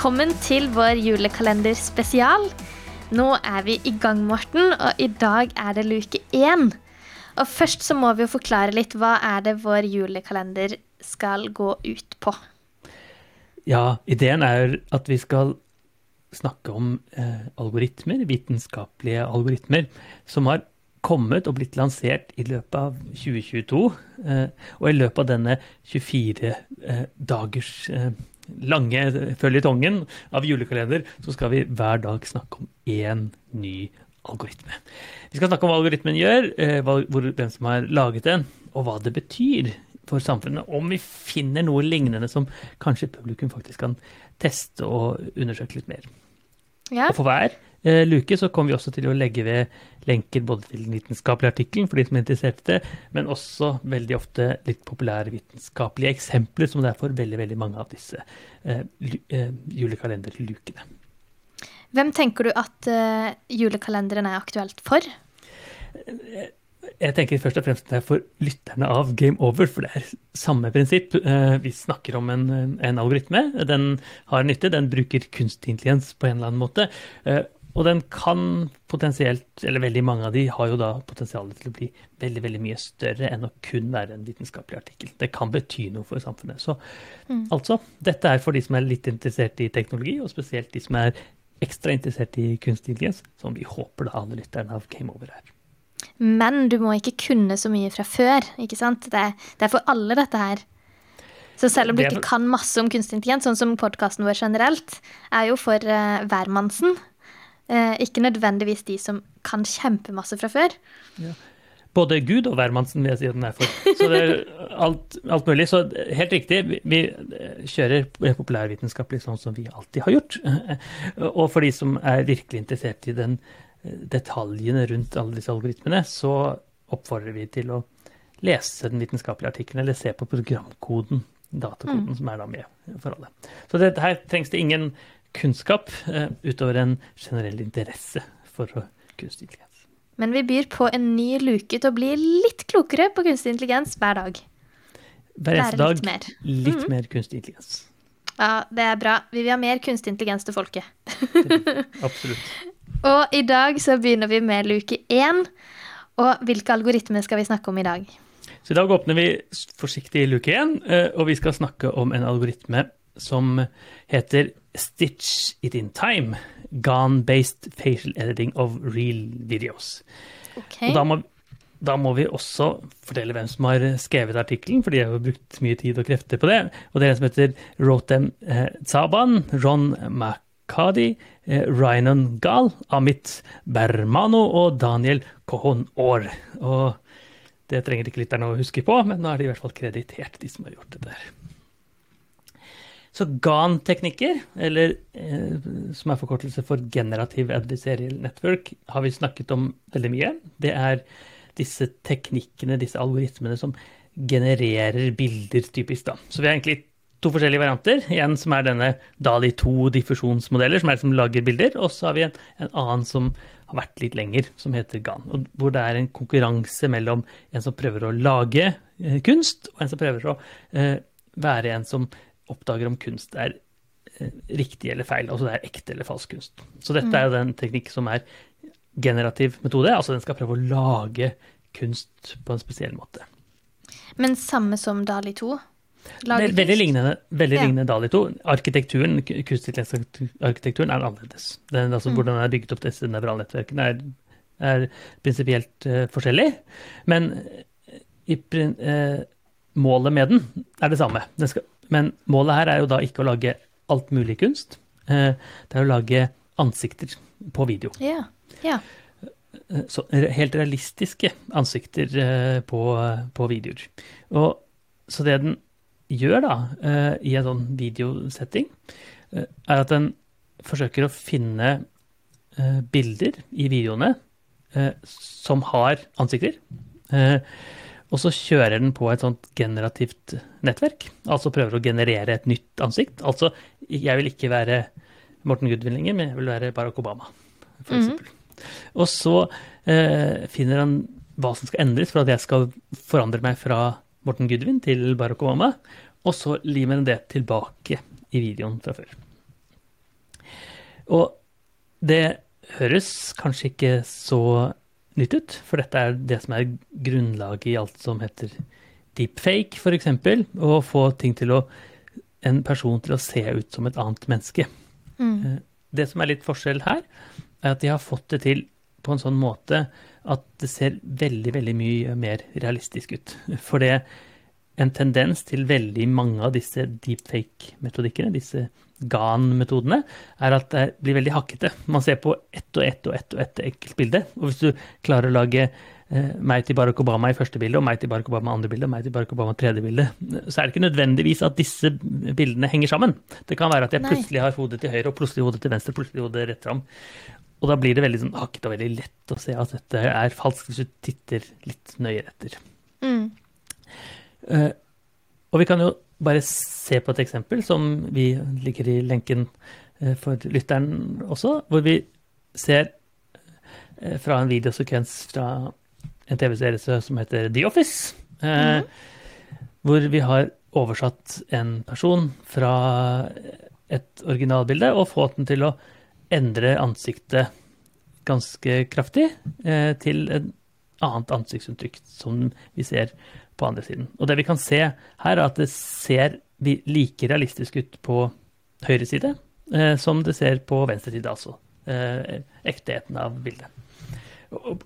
Velkommen til vår julekalender spesial. Nå er vi i gang, Morten, og i dag er det luke én. Og først så må vi jo forklare litt hva er det vår julekalender skal gå ut på. Ja, ideen er at vi skal snakke om eh, algoritmer, vitenskapelige algoritmer, som har kommet og blitt lansert i løpet av 2022. Eh, og i løpet av denne 24 eh, dagers eh, lange føljetongen av julekalender, så skal vi hver dag snakke om én ny algoritme. Vi skal snakke om hva algoritmen gjør, eh, hvor, hvem som har laget den, og hva det betyr for samfunnet. Om vi finner noe lignende som kanskje publikum faktisk kan teste og undersøke litt mer. Ja. Og for hver luke så kommer vi også til å legge ved lenker både til den vitenskapelige artikkelen for de som er interessert i det, men også veldig ofte litt populære vitenskapelige eksempler, som det er for veldig, veldig mange av disse eh, eh, julekalenderlukene. Hvem tenker du at eh, julekalenderen er aktuelt for? Jeg tenker først og fremst det er for lytterne av Game Over, for det er samme prinsipp. Eh, Vi snakker om en, en algoritme. Den har nytte, den bruker kunstig intelligens på en eller annen måte. Og den kan potensielt, eller veldig mange av de har jo da potensial til å bli veldig veldig mye større enn å kun være en vitenskapelig artikkel. Det kan bety noe for samfunnet. Så altså, dette er for de som er litt interessert i teknologi, og spesielt de som er ekstra interessert i kunstig intelligens, som vi håper da alle lytterne av Game Over er. Men du må ikke kunne så mye fra før, ikke sant? Det det er for alle, dette her. Så selv om du ikke kan masse om kunstig intelligens, sånn som podkasten vår generelt, er jo for uh, hvermannsen. Eh, ikke nødvendigvis de som kan kjempemasse fra før. Både Gud og hvermannsen vil jeg si at den er for. Så det er alt, alt mulig. Så helt riktig, vi, vi kjører populærvitenskapelig sånn som vi alltid har gjort. Og for de som er virkelig interessert i den detaljene rundt alle disse algoritmene, så oppfordrer vi til å lese den vitenskapelige artikkelen, eller se på programkoden, datakoden, som er da med for alle. Så det, her trengs det ingen kunnskap eh, utover en generell interesse for kunstig intelligens. Men vi byr på en ny luke til å bli litt klokere på kunstig intelligens hver dag. Hver eneste dag litt mer. litt mer kunstig intelligens. Ja, det er bra. Vi vil ha mer kunstig intelligens til folket. Absolutt. Og i dag så begynner vi med luke én. Og hvilke algoritmer skal vi snakke om i dag? Så i dag åpner vi forsiktig luke én, eh, og vi skal snakke om en algoritme som heter Stitch It In Time. GAN-based facial editing of real videos. Okay. Og da må, da må vi også fortelle hvem som har skrevet artikkelen, for de har jo brukt mye tid og krefter på det. Og det er en som heter Rotem Zaban, Tsaban, Ron Makadi, Rynon Gahl, Amit Bermano og Daniel Kohon Aar. Og det trenger ikke lytterne å huske på, men nå er de i hvert fall kreditert, de som har gjort det der. Så GAN-teknikker, eller eh, som er forkortelse for Generative Adversarial Network, har vi snakket om veldig mye. Det er disse teknikkene, disse algoritmene som genererer bilder, typisk. da. Så vi har egentlig to forskjellige varianter. En som er denne Dali 2-diffusjonsmodeller, som er som lager bilder. Og så har vi en, en annen som har vært litt lenger, som heter GAN. Hvor det er en konkurranse mellom en som prøver å lage eh, kunst, og en som prøver å eh, være en som oppdager om kunst er eh, riktig eller feil, altså det er ekte eller falsk kunst. Så dette er jo den teknikk som er generativ metode, altså den skal prøve å lage kunst på en spesiell måte. Men samme som Dali 2? Lager Veldig lignende, veldig Ja. lignende Dali 2. Arkitekturen, ku- kunstarkitekturen er annerledes. Den, altså, Hvordan den er bygget opp disse nevralnettverkene er, er prinsipielt uh, forskjellig. Men eh, i, eh, målet med den er det samme. Den skal, men målet her er jo da ikke å lage alt mulig kunst. Eh, det er å lage ansikter på video. Ja. ja. Eh, så helt realistiske ansikter eh, på, på videoer. Og, så det den gjør da, i en sånn videosetting, er at den forsøker å finne bilder i videoene som har ansikter. Og så kjører den på et sånt generativt nettverk. Altså prøver å generere et nytt ansikt. Altså, jeg vil ikke være Morten Gudvin lenger, men jeg vil være Barack Obama, for Mhm. eksempel. Og så eh, finner han hva som skal endres for at jeg skal forandre meg fra Morten Gudvin til Barack Obama, og så limer han det tilbake i videoen fra før. Og det høres kanskje ikke så nytt ut, for dette er det som er grunnlaget i alt som heter deepfake, f.eks. Å få ting til å en person til å se ut som et annet menneske. Mm. Det som er litt forskjell her, er at de har fått det til på en sånn måte at det ser veldig, veldig mye mer realistisk ut. For det er en tendens til veldig mange av disse deepfake-metodikkene, disse GAN-metodene, er at det blir veldig hakkete. Man ser på ett og ett og ett og ett enkelt bilde. Og hvis du klarer å lage eh, meg til Barack Obama i første bilde, og meg til Barack Obama i andre bilde, og meg til Barack Obama i tredje bilde, så er det ikke nødvendigvis at disse bildene henger sammen. Det kan være at jeg plutselig har hodet til høyre, og plutselig hodet til venstre, plutselig hodet rett fram. Og da blir det veldig sånn hakkete og veldig lett å se at dette er falskt hvis du titter litt nøyere etter. Mm. Eh, og vi kan jo bare se på et eksempel som vi ligger i lenken eh, for lytteren også, hvor vi ser eh, fra en videosekvens fra en TV-serie som heter The Office, eh, hvor vi har oversatt en person fra et originalbilde og fått den til å endre ansiktet ganske kraftig til et annet ansiktsuttrykk som vi ser på andre siden. Og det vi kan se her, er at det ser like realistisk ut på høyre side eh, som det ser på venstre side, altså. Eh, ektheten av bildet. Og,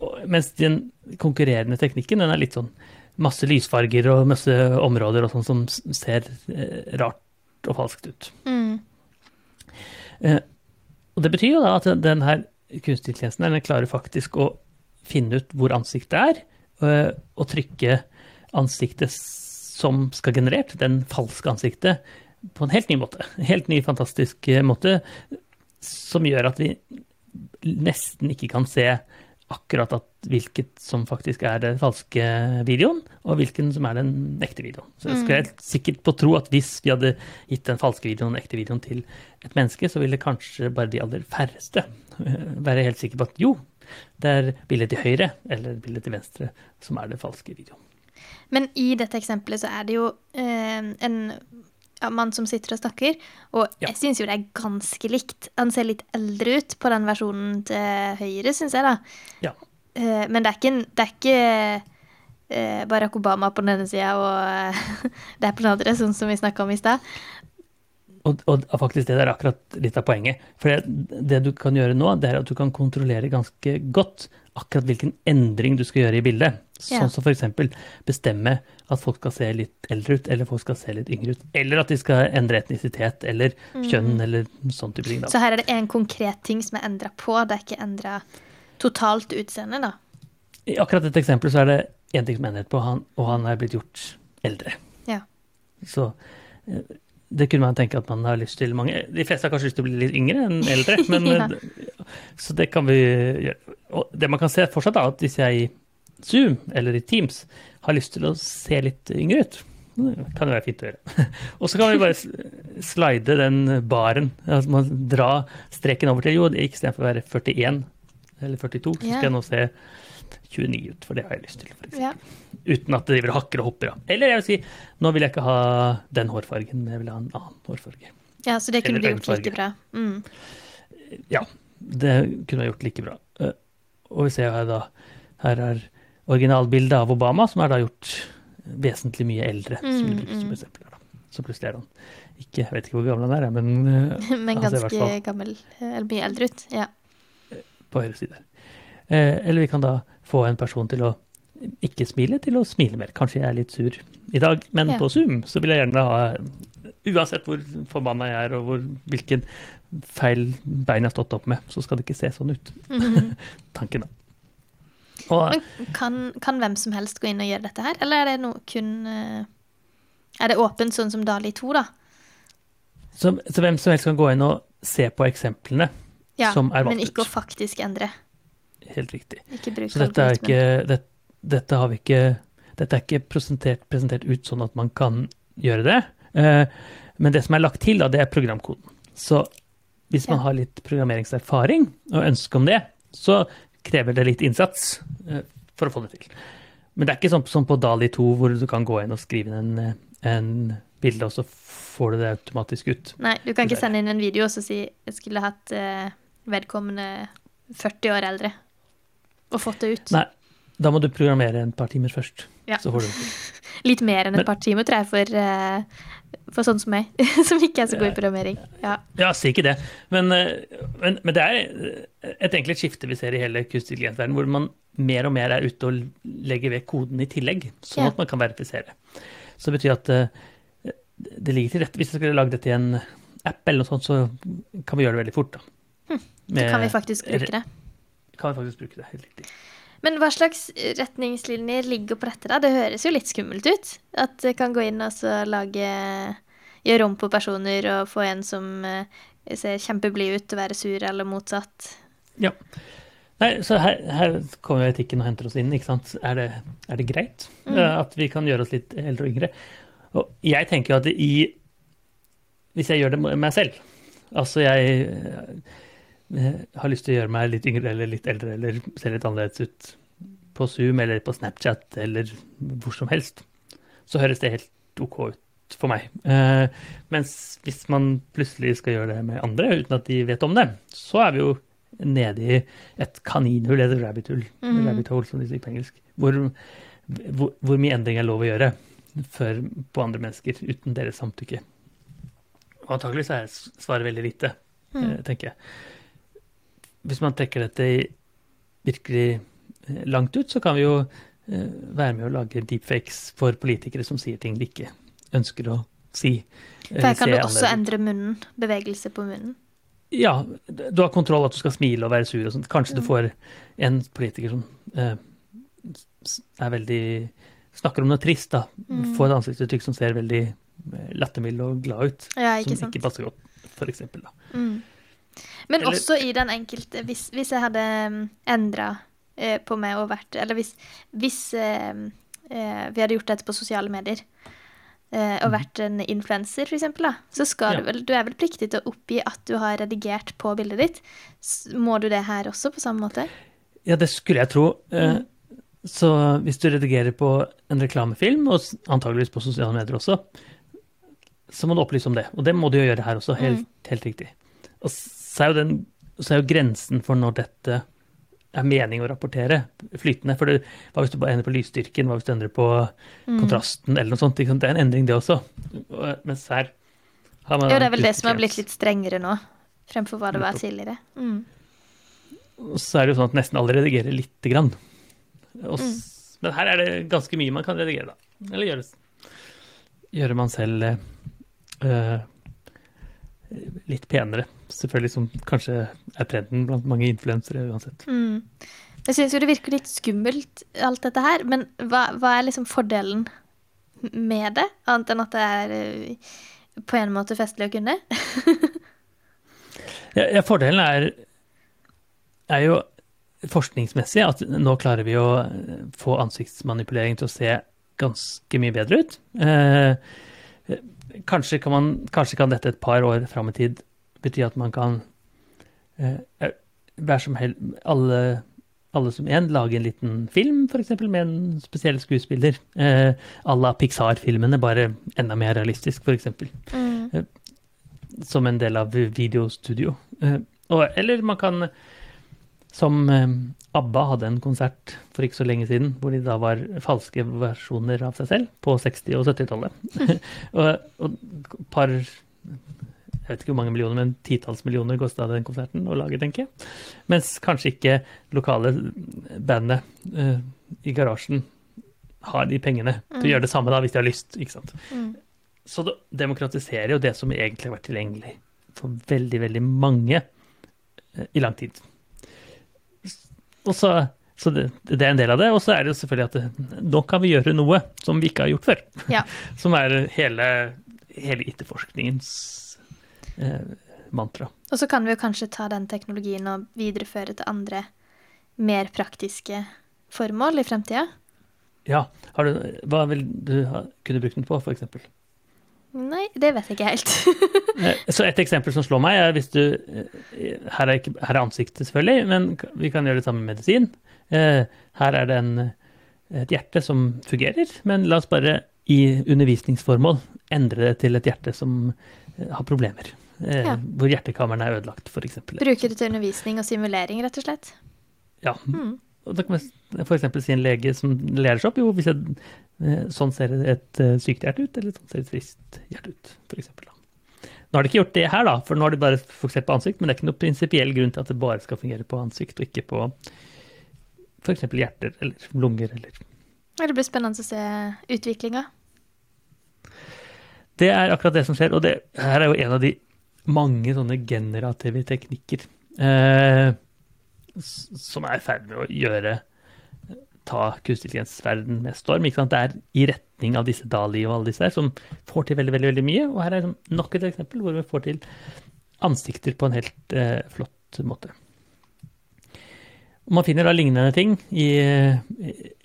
og, mens den konkurrerende teknikken, den er litt sånn masse lysfarger og masse områder og sånn som ser eh, rart og falskt ut. Mm. Eh, og det betyr jo da at den her kunstig intelligensen den klarer faktisk å finne ut hvor ansiktet er, eh, og trykke ansiktet som skal generert, den falske ansiktet, på en helt ny måte. En helt ny, fantastisk eh, måte, som gjør at vi nesten ikke kan se akkurat at hvilket som faktisk er den falske videoen, og hvilken som er den ekte videoen. Så jeg skal helt sikkert på tro at hvis vi hadde gitt den falske videoen den ekte videoen til et menneske, så ville kanskje bare de aller færreste eh, være helt sikre på at jo, det er bildet til høyre eller bildet til venstre som er den falske videoen. Men i dette eksempelet så er det jo eh, en ja, mann som sitter og snakker, og Ja. jeg syns jo det er ganske likt. Han ser litt eldre ut på den versjonen til høyre, syns jeg, da. Ja. Eh, men det er ikke, det er ikke eh, Barack Obama på den ene sida og det er på den andre, sånn som vi snakka om i stad. Og, og faktisk det der er akkurat litt av poenget. For det, det du kan gjøre nå, det er at du kan kontrollere ganske godt akkurat hvilken endring du skal gjøre i bildet. Sånn Ja. som f.eks. bestemme at folk skal se litt eldre ut, eller folk skal se litt yngre ut. Eller at de skal endre etnisitet eller kjønn eller sånn type ting. Da. Så her er det en konkret ting som er endra på, det er ikke endra totalt utseende, da. I akkurat dette eksempelet så er det én ting som er endret på, han, og han er blitt gjort eldre. Ja. Så det kunne man tenke at man har lyst til mange De fleste har kanskje lyst til å bli litt yngre enn eldre, men Ja. eh, Så det kan vi gjøre. Og det man kan se fortsatt, er at hvis jeg i Zoom eller i Teams har lyst til å se litt yngre ut, det kan jo være fint å gjøre. Og så kan vi bare slide den baren, altså man dra streken over til jo, istedenfor å være 41 eller 42, så skal jeg nå se 29 ut, for det har jeg lyst til, for eksempel Ja. uten at det driver og hakker og hopper av. Eller jeg vil si, nå vil jeg ikke ha den hårfargen, men jeg vil ha en annen hårfarge. ja, så det kunne Eller du gjort like bra. Mm. Ja, det kunne jeg gjort like bra. Eh, Og vi ser her da, her er originalbildet av Obama, som er da gjort vesentlig mye eldre, som Mm, det som mm. eksempel da. Så plutselig er han ikke, jeg vet ikke hvor gammel han er, men Men ganske gammel, eh, eller mye eldre ut. Ja. på høyre side. Eh, Eller vi kan da få en person til å ikke smile, til å smile mer. Kanskje jeg er litt sur i dag, men Ja. på Zoom så vil jeg gjerne ha Uansett hvor forbanna jeg er, og hvor, hvilken feil bein jeg har stått opp med, så skal det ikke se sånn ut. Tanken, da. Og Men kan, kan hvem som helst gå inn og gjøre dette her, eller er det noe kun eh, Er det åpent sånn som Dali 2, da? så, så hvem som helst kan gå inn og se på eksemplene Ja, som er valgt Ja, men ikke å faktisk endre. Helt riktig. Så dette er ikke det, Dette har vi ikke Dette er ikke presentert, presentert ut sånn at man kan gjøre det. Eh, men det som er lagt til, da, det er programkoden. Så hvis man har litt programmeringserfaring og ønske om det, så krever det litt innsats eh, for å få det til. Men det er ikke sånn som på Dali 2, hvor du kan gå inn og skrive inn en, en bilde, og så får du det automatisk ut. Nei, du kan ikke sende inn en video og så si jeg skulle hatt eh, vedkommende 40 år eldre og fått det ut. Nei, da må du programmere en par timer først. Ja. Så får du det. Litt mer enn Men- et par timer, tror jeg, for, eh, for sånn som meg, som ikke er så god i programmering. Ja. Ja, si ikke det. Men, eh, men, men det er eh, et enkelt skifte vi ser i hele kunstig intelligens-verdenen, hvor man mer og mer er ute og legger ved koden i tillegg, sånn Ja. at man kan verifisere. Så det betyr at det ligger til rette. Hvis jeg skulle lagd dette i en app, eller noe sånt, så kan vi gjøre det veldig fort. Da. Så kan vi faktisk bruke det. Kan faktisk bruke det, helt riktig. Men hva slags retningslinjer ligger på dette? da? Det høres jo litt skummelt ut. At det kan gå inn og så lage Gjøre om på personer og få en som eh, ser kjempeblid ut og være sur, eller motsatt. Ja. Nei, så her, her kommer etikken og henter oss inn. ikke sant? Er det, er det greit Mm. eh, at vi kan gjøre oss litt eldre og yngre? Og jeg tenker jo at i Hvis jeg gjør det meg selv Altså, jeg har lyst til å gjøre meg litt yngre eller litt eldre eller se litt annerledes ut på Zoom eller på Snapchat eller hvor som helst, så høres det helt OK ut for meg. Eh, mens hvis man plutselig skal gjøre det med andre uten at de vet om det, så er vi jo nede i et kaninhull eller rabbit hole, Mhm. rabbit hole som de sier på engelsk, hvor, hvor, hvor mye endring er lov å gjøre for, på andre mennesker uten deres samtykke. Og antakelig så er svaret veldig lite, eh, tenker jeg. Hvis man trekker dette virkelig eh, langt ut, så kan vi jo eh, være med å lage deepfakes for politikere som sier ting de ikke ønsker å si. For her kan du også endre munnen. Bevegelse på munnen. Ja, du har kontroll at du skal smile og være sur og sånn. Kanskje du får en politiker som eh, er veldig Snakker om noe trist, da. Får et ansiktsuttrykk som ser veldig eh, lattermild og glad ut. Ja, ikke som sant. ikke passer godt, for eksempel. Da. Mm. Men Eller- også i den enkelte Hvis, hvis jeg hadde endra eh, på meg og vært Eller hvis, hvis eh, eh, vi hadde gjort dette på sosiale medier eh, og vært en influenser, da, så skal Mhm. Ja. du vel Du er vel pliktig til å oppgi at du har redigert på bildet ditt. Må du det her også, på samme måte? Ja, det skulle jeg tro. Eh, Så hvis du redigerer på en reklamefilm, og antageligvis på sosiale medier også, så må du opplyse om det. Og det må du jo gjøre her også, helt, helt riktig. Og så er, jo den, så er jo grensen for når dette er mening å rapportere, flytende. For det, hva hvis du bare endrer på lysstyrken, hva hvis du endrer på kontrasten, eller noe sånt. Det er en endring, det også. Og- Mens her har man Jo, det er vel det som har blitt litt strengere nå, fremfor hva det var tidligere. Mm. Og så er det jo sånn at nesten alle redigerer lite grann. Og mm. Men her er det ganske mye man kan redigere, da. Eller gjøres. gjøre man selv eh, litt penere. Selvfølgelig, som kanskje er trenden blant mange influensere uansett. Mm. Jeg syns jo det virker litt skummelt, alt dette her. Men hva, hva er liksom fordelen med det? Annet enn at det er eh, på en måte festlig å kunne? Ja, ja, fordelen er, er jo forskningsmessig at nå klarer vi å eh, få ansiktsmanipulering til å se ganske mye bedre ut. Eh, kanskje, kan man, kanskje kan dette et par år fram i tid bety at man kan eh, være som hel, alle, alle som en lage en liten film, f.eks. med en spesiell skuespiller. Eh, à la Pixar-filmene, bare enda mer realistisk, f.eks Mm. som en del av videostudio. Eh, og, eller man kan, som eh, ABBA hadde en konsert for ikke så lenge siden, hvor de da var falske versjoner av seg selv på 60- og 70-tallet. og, et par jeg vet ikke hvor mange millioner, men titalls millioner kosta den konserten å lage, tenker jeg. Mens kanskje ikke lokale bandet uh, i garasjen har de pengene til å gjøre det samme da, hvis de har lyst. ikke sant? Mm. Så det demokratiserer jo det som egentlig har vært tilgjengelig for veldig, veldig mange uh, i lang tid. Og så, så det, det er en del av det. Og så er det jo selvfølgelig at det, nå kan vi gjøre noe som vi ikke har gjort før. Ja. Som er hele, hele IT-forskningens eh, mantra. Og så kan vi jo kanskje ta den teknologien og videreføre til andre mer praktiske formål i fremtida. Ja, har du, hva vil du ha, kunne brukt den på, f.eks.? Nei, det vet jeg ikke helt. Eh, Så et eksempel som slår meg, er hvis du eh, Her er, ikke, her er ansiktet, selvfølgelig, men vi kan gjøre det samme med medisin. Eh, Her er det en, et hjerte som fungerer, men la oss bare i undervisningsformål endre det til et hjerte som har problemer. Ja. Hvor hjertekammerne er ødelagt, f.eks. Bruke det til undervisning og simulering, rett og slett. Ja. Mm. Og da kan man f.eks. si en lege som lærer seg opp, jo, hvis jeg, sånn ser et eh, sykt hjerte ut, eller sånn ser et friskt hjerte ut, f.eks. Nå har de ikke gjort det her, da, for nå har de bare fokusert på ansikt, men det er ikke noe prinsipiell grunn til at det bare skal fungere på ansikt, og ikke på f.eks. hjerter eller lunger eller Det blir spennende å se utviklinga. Det er akkurat det som skjer, og det her er jo en av de mange sånne generative teknikker eh, som er i ferd med å gjøre ta kunstig intelligens-verden med storm. Ikke sant? Det er i retning av disse Dali og alle disse der, som får til veldig veldig, veldig mye. Og her er liksom nok et eksempel hvor vi får til ansikter på en helt eh, flott måte. Man finner da lignende ting i, eh,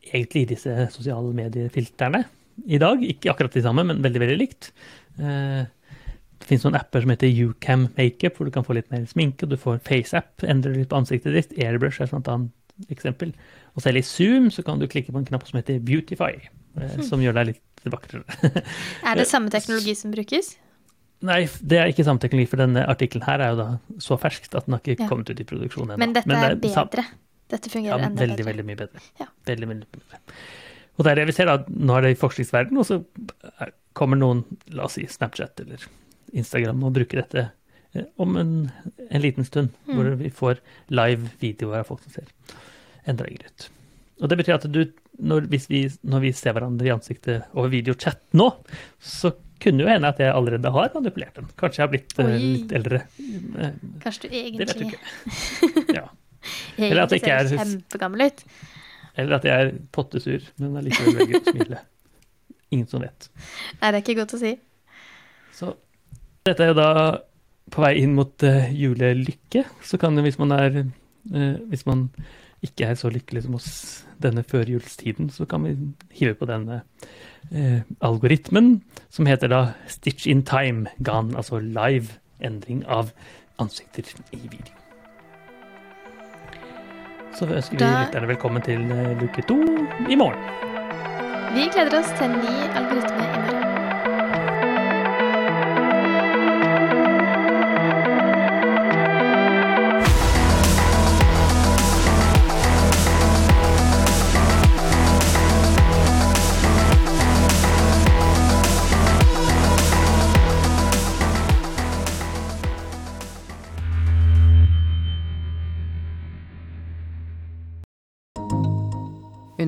egentlig i disse sosiale mediefilterne i dag. Ikke akkurat de samme, men veldig, veldig likt. Eh, Det finnes noen apper som heter Ucam Makeup, hvor du kan få litt mer sminke. Du får FaceApp, endrer litt på ansiktet ditt. Airbrush er et annet eksempel. Og selv i Zoom så kan du klikke på en knapp som heter Beautify, eh, som gjør deg litt vakrere. Er det samme teknologi som brukes? Nei, det er ikke samme teknologi, for denne artikkelen her er jo da så ferskt at den har ikke Ja. kommet ut i produksjon ennå. Men dette det er bedre. Dette Ja, fungerer enda veldig, bedre. veldig mye bedre. Ja. Veldig, veldig mye bedre. Og det er det vi ser, da. Nå er det i forskningsverdenen, og så er- kommer noen, la oss si Snapchat eller Instagram, og bruker dette eh, om en, en liten stund, Mm. hvor vi får live videoer av folk som ser enda deg ut. Og det betyr at du, når, vi, når vi ser hverandre i ansiktet over videochat nå, så kunne jo hende at jeg allerede har manipulert den. Kanskje jeg har blitt eh, Oi. litt eldre. Eh, Kanskje du egentlig Det vet du ikke. Ja. Eller at jeg ikke er- kjempegammel ut. Eller at jeg er pottesur, men allikevel velger å smile. Ingen som vet. Nei, det er ikke godt å si. Så dette er jo da på vei inn mot uh, julelykke. Så kan det, hvis man er uh, Hvis man ikke er så lykkelig som oss denne førjulstiden, så kan vi hive på denne eh, algoritmen som heter da Stitch in time GAN, altså live endring av ansikter i video. Så ønsker vi lytterne velkommen til eh, luke to i morgen. Vi gleder oss til en ny algoritme